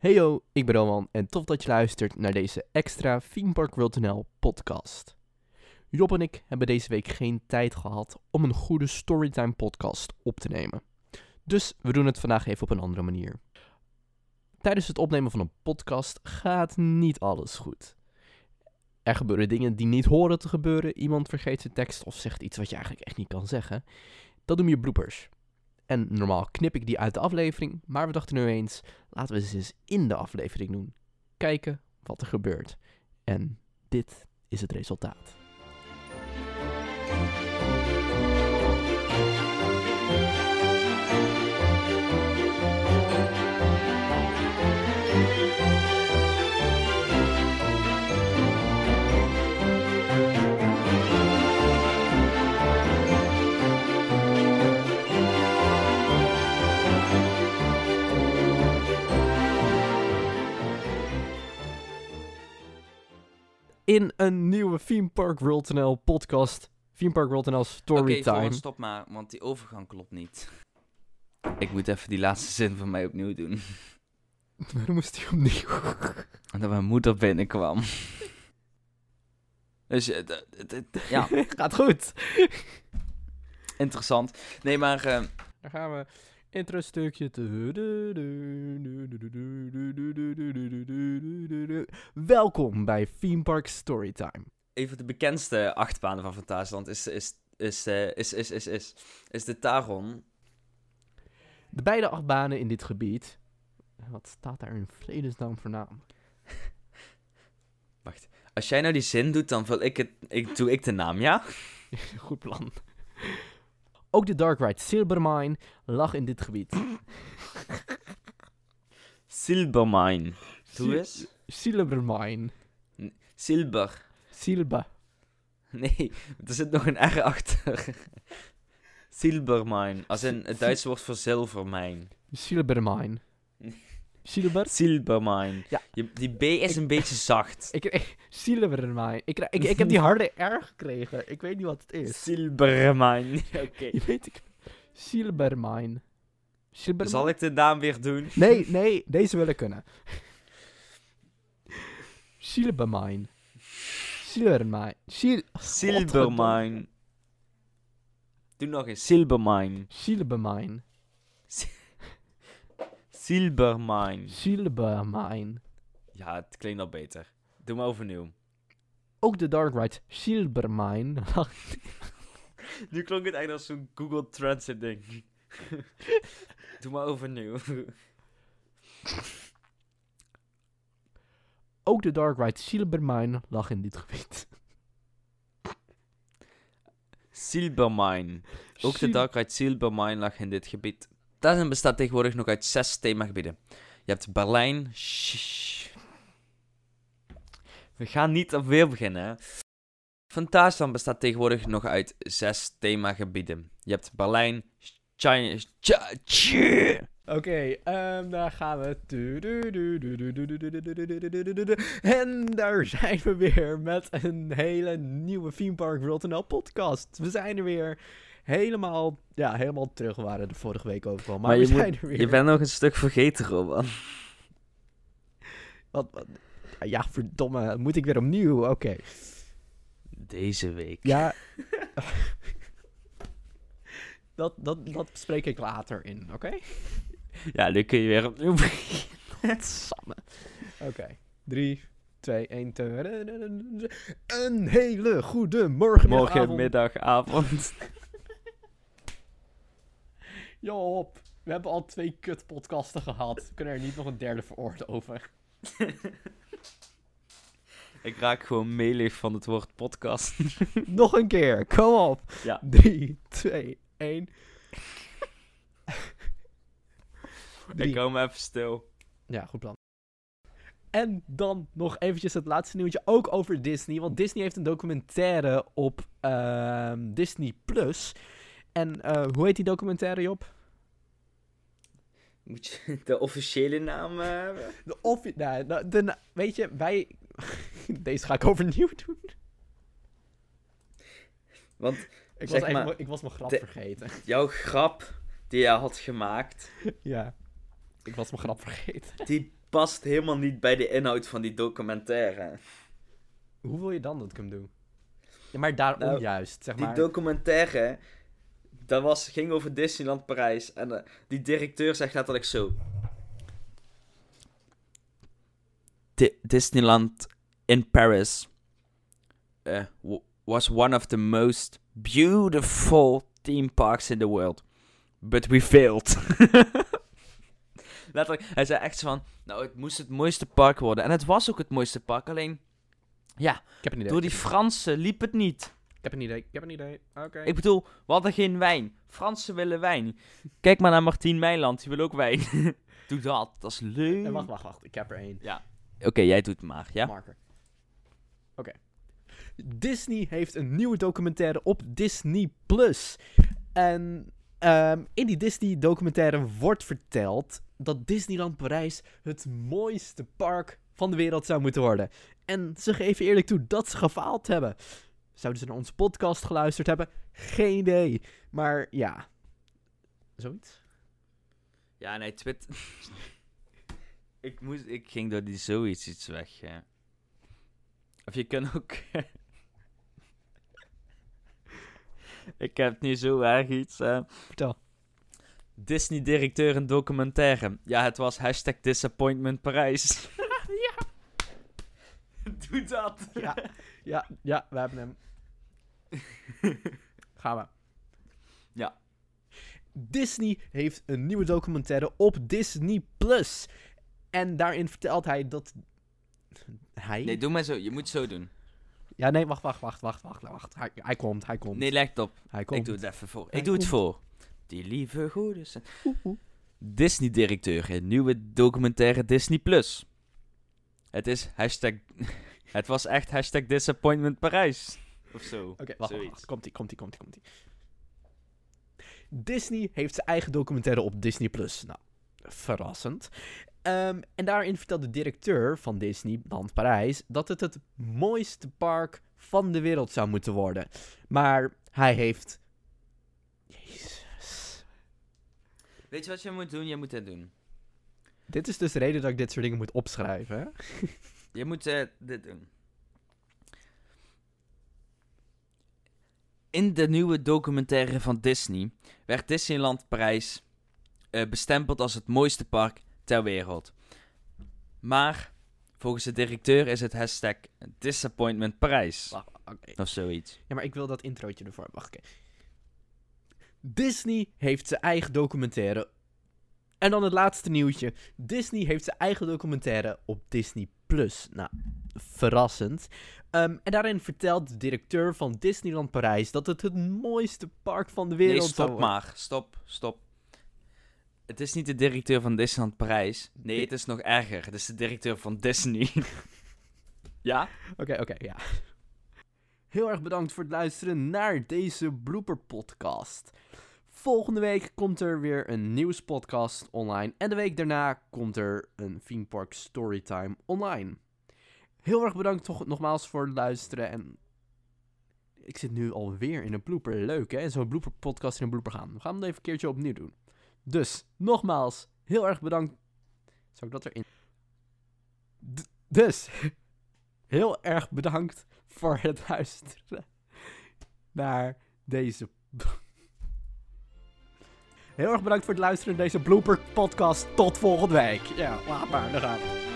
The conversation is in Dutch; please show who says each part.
Speaker 1: Heyo, ik ben Roman en tof dat je luistert naar deze extra Theme Park World NL podcast. Job en ik hebben deze week geen tijd gehad om een goede storytime podcast op te nemen. Dus we doen het vandaag even op een andere manier. Tijdens het opnemen van een podcast gaat niet alles goed. Er gebeuren dingen die niet horen te gebeuren, iemand vergeet zijn tekst of zegt iets wat je eigenlijk echt niet kan zeggen. Dat noem je bloopers. En normaal knip ik die uit de aflevering, maar we dachten nu eens, laten we ze eens in de aflevering doen. Kijken wat er gebeurt. En dit is het resultaat. In een nieuwe Theme Park World NL podcast. Theme Park World NL
Speaker 2: Oké,
Speaker 1: Storytime.
Speaker 2: Volgens, stop maar, want die overgang klopt niet. Ik moet even die laatste zin van mij opnieuw doen.
Speaker 1: Waarom moest hij opnieuw?
Speaker 2: Dat mijn moeder binnenkwam. Dus eh, ja,
Speaker 1: Gaat goed.
Speaker 2: interessant. Nee, maar eh,
Speaker 1: Daar gaan we. Intro stukje. Welkom bij Theme Park Storytime.
Speaker 2: een van de bekendste achtbanen van Fantasieland is, is, is, eh, is, is, is, is, is de Taron.
Speaker 1: De beide achtbanen in dit gebied. Wat staat daar in vredesnaam voor naam?
Speaker 2: Als jij nou die zin doet, dan vul ik het, ik, doe ik de naam, ja?
Speaker 1: Goed plan. Ook de Dark Ride Silbermine lag in dit gebied.
Speaker 2: Silbermine. Doe eens.
Speaker 1: Silbermine.
Speaker 2: Silber.
Speaker 1: Silba.
Speaker 2: Nee, er zit nog een R achter. Silbermine. Als in het Duitse woord voor zilvermijn.
Speaker 1: Silbermine. Silber?
Speaker 2: Silbermine.
Speaker 1: Ja.
Speaker 2: Je, die B is een beetje zacht.
Speaker 1: Ik, ik, Silbermine. Ik, ik, ik heb die harde R gekregen. Ik weet niet wat het is.
Speaker 2: Silbermine. Oké.
Speaker 1: Je weet ik. Silbermine. Silbermine?
Speaker 2: Zal ik de naam weer doen?
Speaker 1: Nee, nee, deze wil ik kunnen. Silbermine. Silbermine. Sil
Speaker 2: Silbermine. Doe nog eens. Silbermine.
Speaker 1: Silbermine.
Speaker 2: Silbermine.
Speaker 1: Silbermine.
Speaker 2: Ja, het klinkt al beter. Doe maar overnieuw.
Speaker 1: Ook de Dark Ride Silbermine.
Speaker 2: Nu klonk het echt als zo'n Google Translate ding. Doe maar overnieuw.
Speaker 1: Ook de Dark Ride Silbermine lag in dit gebied.
Speaker 2: Silbermine. Ook de Dark Ride Silbermine lag in dit gebied. Tarzan bestaat tegenwoordig nog uit zes themagebieden. Je hebt Berlijn. We gaan niet opnieuw beginnen. hè. Bestaat tegenwoordig nog uit zes themagebieden. Je hebt Berlijn, China. Ch- Ch-
Speaker 1: Oké, ehm, daar gaan we. En daar zijn we weer met een hele nieuwe Theme Park NL podcast. We zijn er weer helemaal, ja, helemaal terug. Waren er vorige week over al, maar,
Speaker 2: Maar
Speaker 1: we
Speaker 2: je,
Speaker 1: zijn
Speaker 2: moet,
Speaker 1: er weer.
Speaker 2: je bent nog een stuk vergeten, Roman.
Speaker 1: Wat, wat- ja, verdomme, moet ik weer opnieuw? Oké.
Speaker 2: Deze week.
Speaker 1: Ja. dat, dat, dat bespreek ik later in, oké?
Speaker 2: Ja, nu kun je weer opnieuw beginnen.
Speaker 1: Samme. Oké. 3, 2, 1. Een hele goede morgen, middag, avond. Joop, we hebben al twee kut podcasten gehad. We kunnen er niet nog een derde veroorloven.
Speaker 2: Ik raak gewoon melig van het woord podcast.
Speaker 1: nog een keer, kom op.
Speaker 2: Ja.
Speaker 1: 3, 2, 1.
Speaker 2: Ik hou me even stil.
Speaker 1: Ja, goed plan. En dan nog eventjes het laatste nieuwtje, ook over Disney. Want Disney heeft een documentaire op ehm, Disney+. Plus. En eh, hoe heet die documentaire, Job?
Speaker 2: Moet je de officiële naam eh, hebben?
Speaker 1: De offi- nou, de, de na- weet je, wij... Deze ga ik overnieuw doen.
Speaker 2: Want
Speaker 1: Ik was,
Speaker 2: maar,
Speaker 1: mijn- ik was mijn grap
Speaker 2: de-
Speaker 1: vergeten.
Speaker 2: jouw grap die je had gemaakt,
Speaker 1: ja. Ik was mijn grap vergeten.
Speaker 2: die past helemaal niet bij de inhoud van die documentaire.
Speaker 1: Hoe wil je dan dat ik hem doe? Ja, maar daarom
Speaker 2: Nou,
Speaker 1: juist, zeg
Speaker 2: Die
Speaker 1: maar.
Speaker 2: documentaire, dat was, ging over Disneyland Parijs. En eh, die directeur zegt letterlijk zo. Di- Disneyland in Paris eh, was one of the most beautiful theme parks in the world. But we failed. letterlijk, hij zei echt zo van, nou het moest het mooiste park worden. En het was ook het mooiste park, alleen... Ja,
Speaker 1: ik heb een idee.
Speaker 2: door die Fransen liep het niet.
Speaker 1: Ik heb een idee. Ik heb een idee. Oké.
Speaker 2: Ik bedoel, we hadden geen wijn. Fransen willen wijn. Kijk maar naar Martien Meiland, die wil ook wijn. Doe dat, dat is leuk.
Speaker 1: Eh, wacht, wacht, wacht. Ik heb er één.
Speaker 2: Oké, jij doet het maar, ja?
Speaker 1: Marker. Oké. Disney heeft een nieuwe documentaire op Disney Plus. En ehm, in die Disney documentaire wordt verteld dat Disneyland Parijs het mooiste park van de wereld zou moeten worden. En ze geven eerlijk toe dat ze gefaald hebben. Zouden ze naar onze podcast geluisterd hebben? Geen idee. Maar ja. Zoiets?
Speaker 2: Ja, nee, Twit... ik, moest, ik ging door die zoiets iets weg, ja. Of je kunt ook... ik heb nu zo erg iets.
Speaker 1: Vertel.
Speaker 2: Disney-directeur een documentaire. Ja, het was hashtag disappointment Parijs.
Speaker 1: ja.
Speaker 2: Doe dat.
Speaker 1: Ja, ja, ja, we hebben hem. Gaan we.
Speaker 2: Ja.
Speaker 1: Disney heeft een nieuwe documentaire op Disney Plus. En daarin vertelt hij dat. Hij?
Speaker 2: Nee, doe maar zo. Je moet zo doen.
Speaker 1: Ja, nee, wacht, wacht, wacht, wacht, wacht. wacht. Hij, hij komt, hij komt.
Speaker 2: Nee, het op.
Speaker 1: hij komt.
Speaker 2: Ik doe het even voor.
Speaker 1: Hij
Speaker 2: Ik doe het voor. Die lieve goede... Disney-directeur in nieuwe documentaire Disney+. Plus. Het is hashtag... het was echt hashtag disappointment Parijs. Of zo.
Speaker 1: Oké, wacht, wacht. Komt-ie, komt-ie, komt-ie, komt-ie. Disney heeft zijn eigen documentaire op Disney+. Plus. Nou, verrassend. Ehm, en daarin vertelt de directeur van Disneyland Parijs dat het het mooiste park van de wereld zou moeten worden. Maar hij heeft... Jezus.
Speaker 2: Weet je wat je moet doen? Je moet dit doen.
Speaker 1: Dit is dus de reden dat ik dit soort dingen moet opschrijven. Hè?
Speaker 2: Je moet eh, dit doen. In de nieuwe documentaire van Disney werd Disneyland Parijs eh, bestempeld als het mooiste park ter wereld. Maar volgens de directeur is het hashtag disappointment Parijs.
Speaker 1: Wacht.
Speaker 2: Of zoiets.
Speaker 1: Ja, maar ik wil dat introotje ervoor. Wacht, oké. Disney heeft zijn eigen documentaire. En dan het laatste nieuwtje. Disney heeft zijn eigen documentaire op Disney Plus. Nou, verrassend. Ehm, en daarin vertelt de directeur van Disneyland Parijs dat het het mooiste park van de wereld
Speaker 2: Nee,
Speaker 1: zou
Speaker 2: stop maar. Stop, stop. Het is niet de directeur van Disneyland Parijs. Nee, het is nog erger. Het is de directeur van Disney. ja?
Speaker 1: Oké, oké, ja. Heel erg bedankt voor het luisteren naar deze blooper podcast. Volgende week komt er weer een nieuwspodcast online. En de week daarna komt er een Theme Park Storytime online. Heel erg bedankt toch nogmaals voor het luisteren. En ik zit nu alweer in een blooper. Leuk hè? Zo'n blooper podcast in een blooper gaan. We gaan het even een keertje opnieuw doen. Dus, nogmaals, heel erg bedankt. Zou ik dat erin... D- dus, heel erg bedankt voor het luisteren naar deze. Heel erg bedankt voor het luisteren naar deze blooper podcast. Tot volgende week. Ja, laat maar. Dan gaan.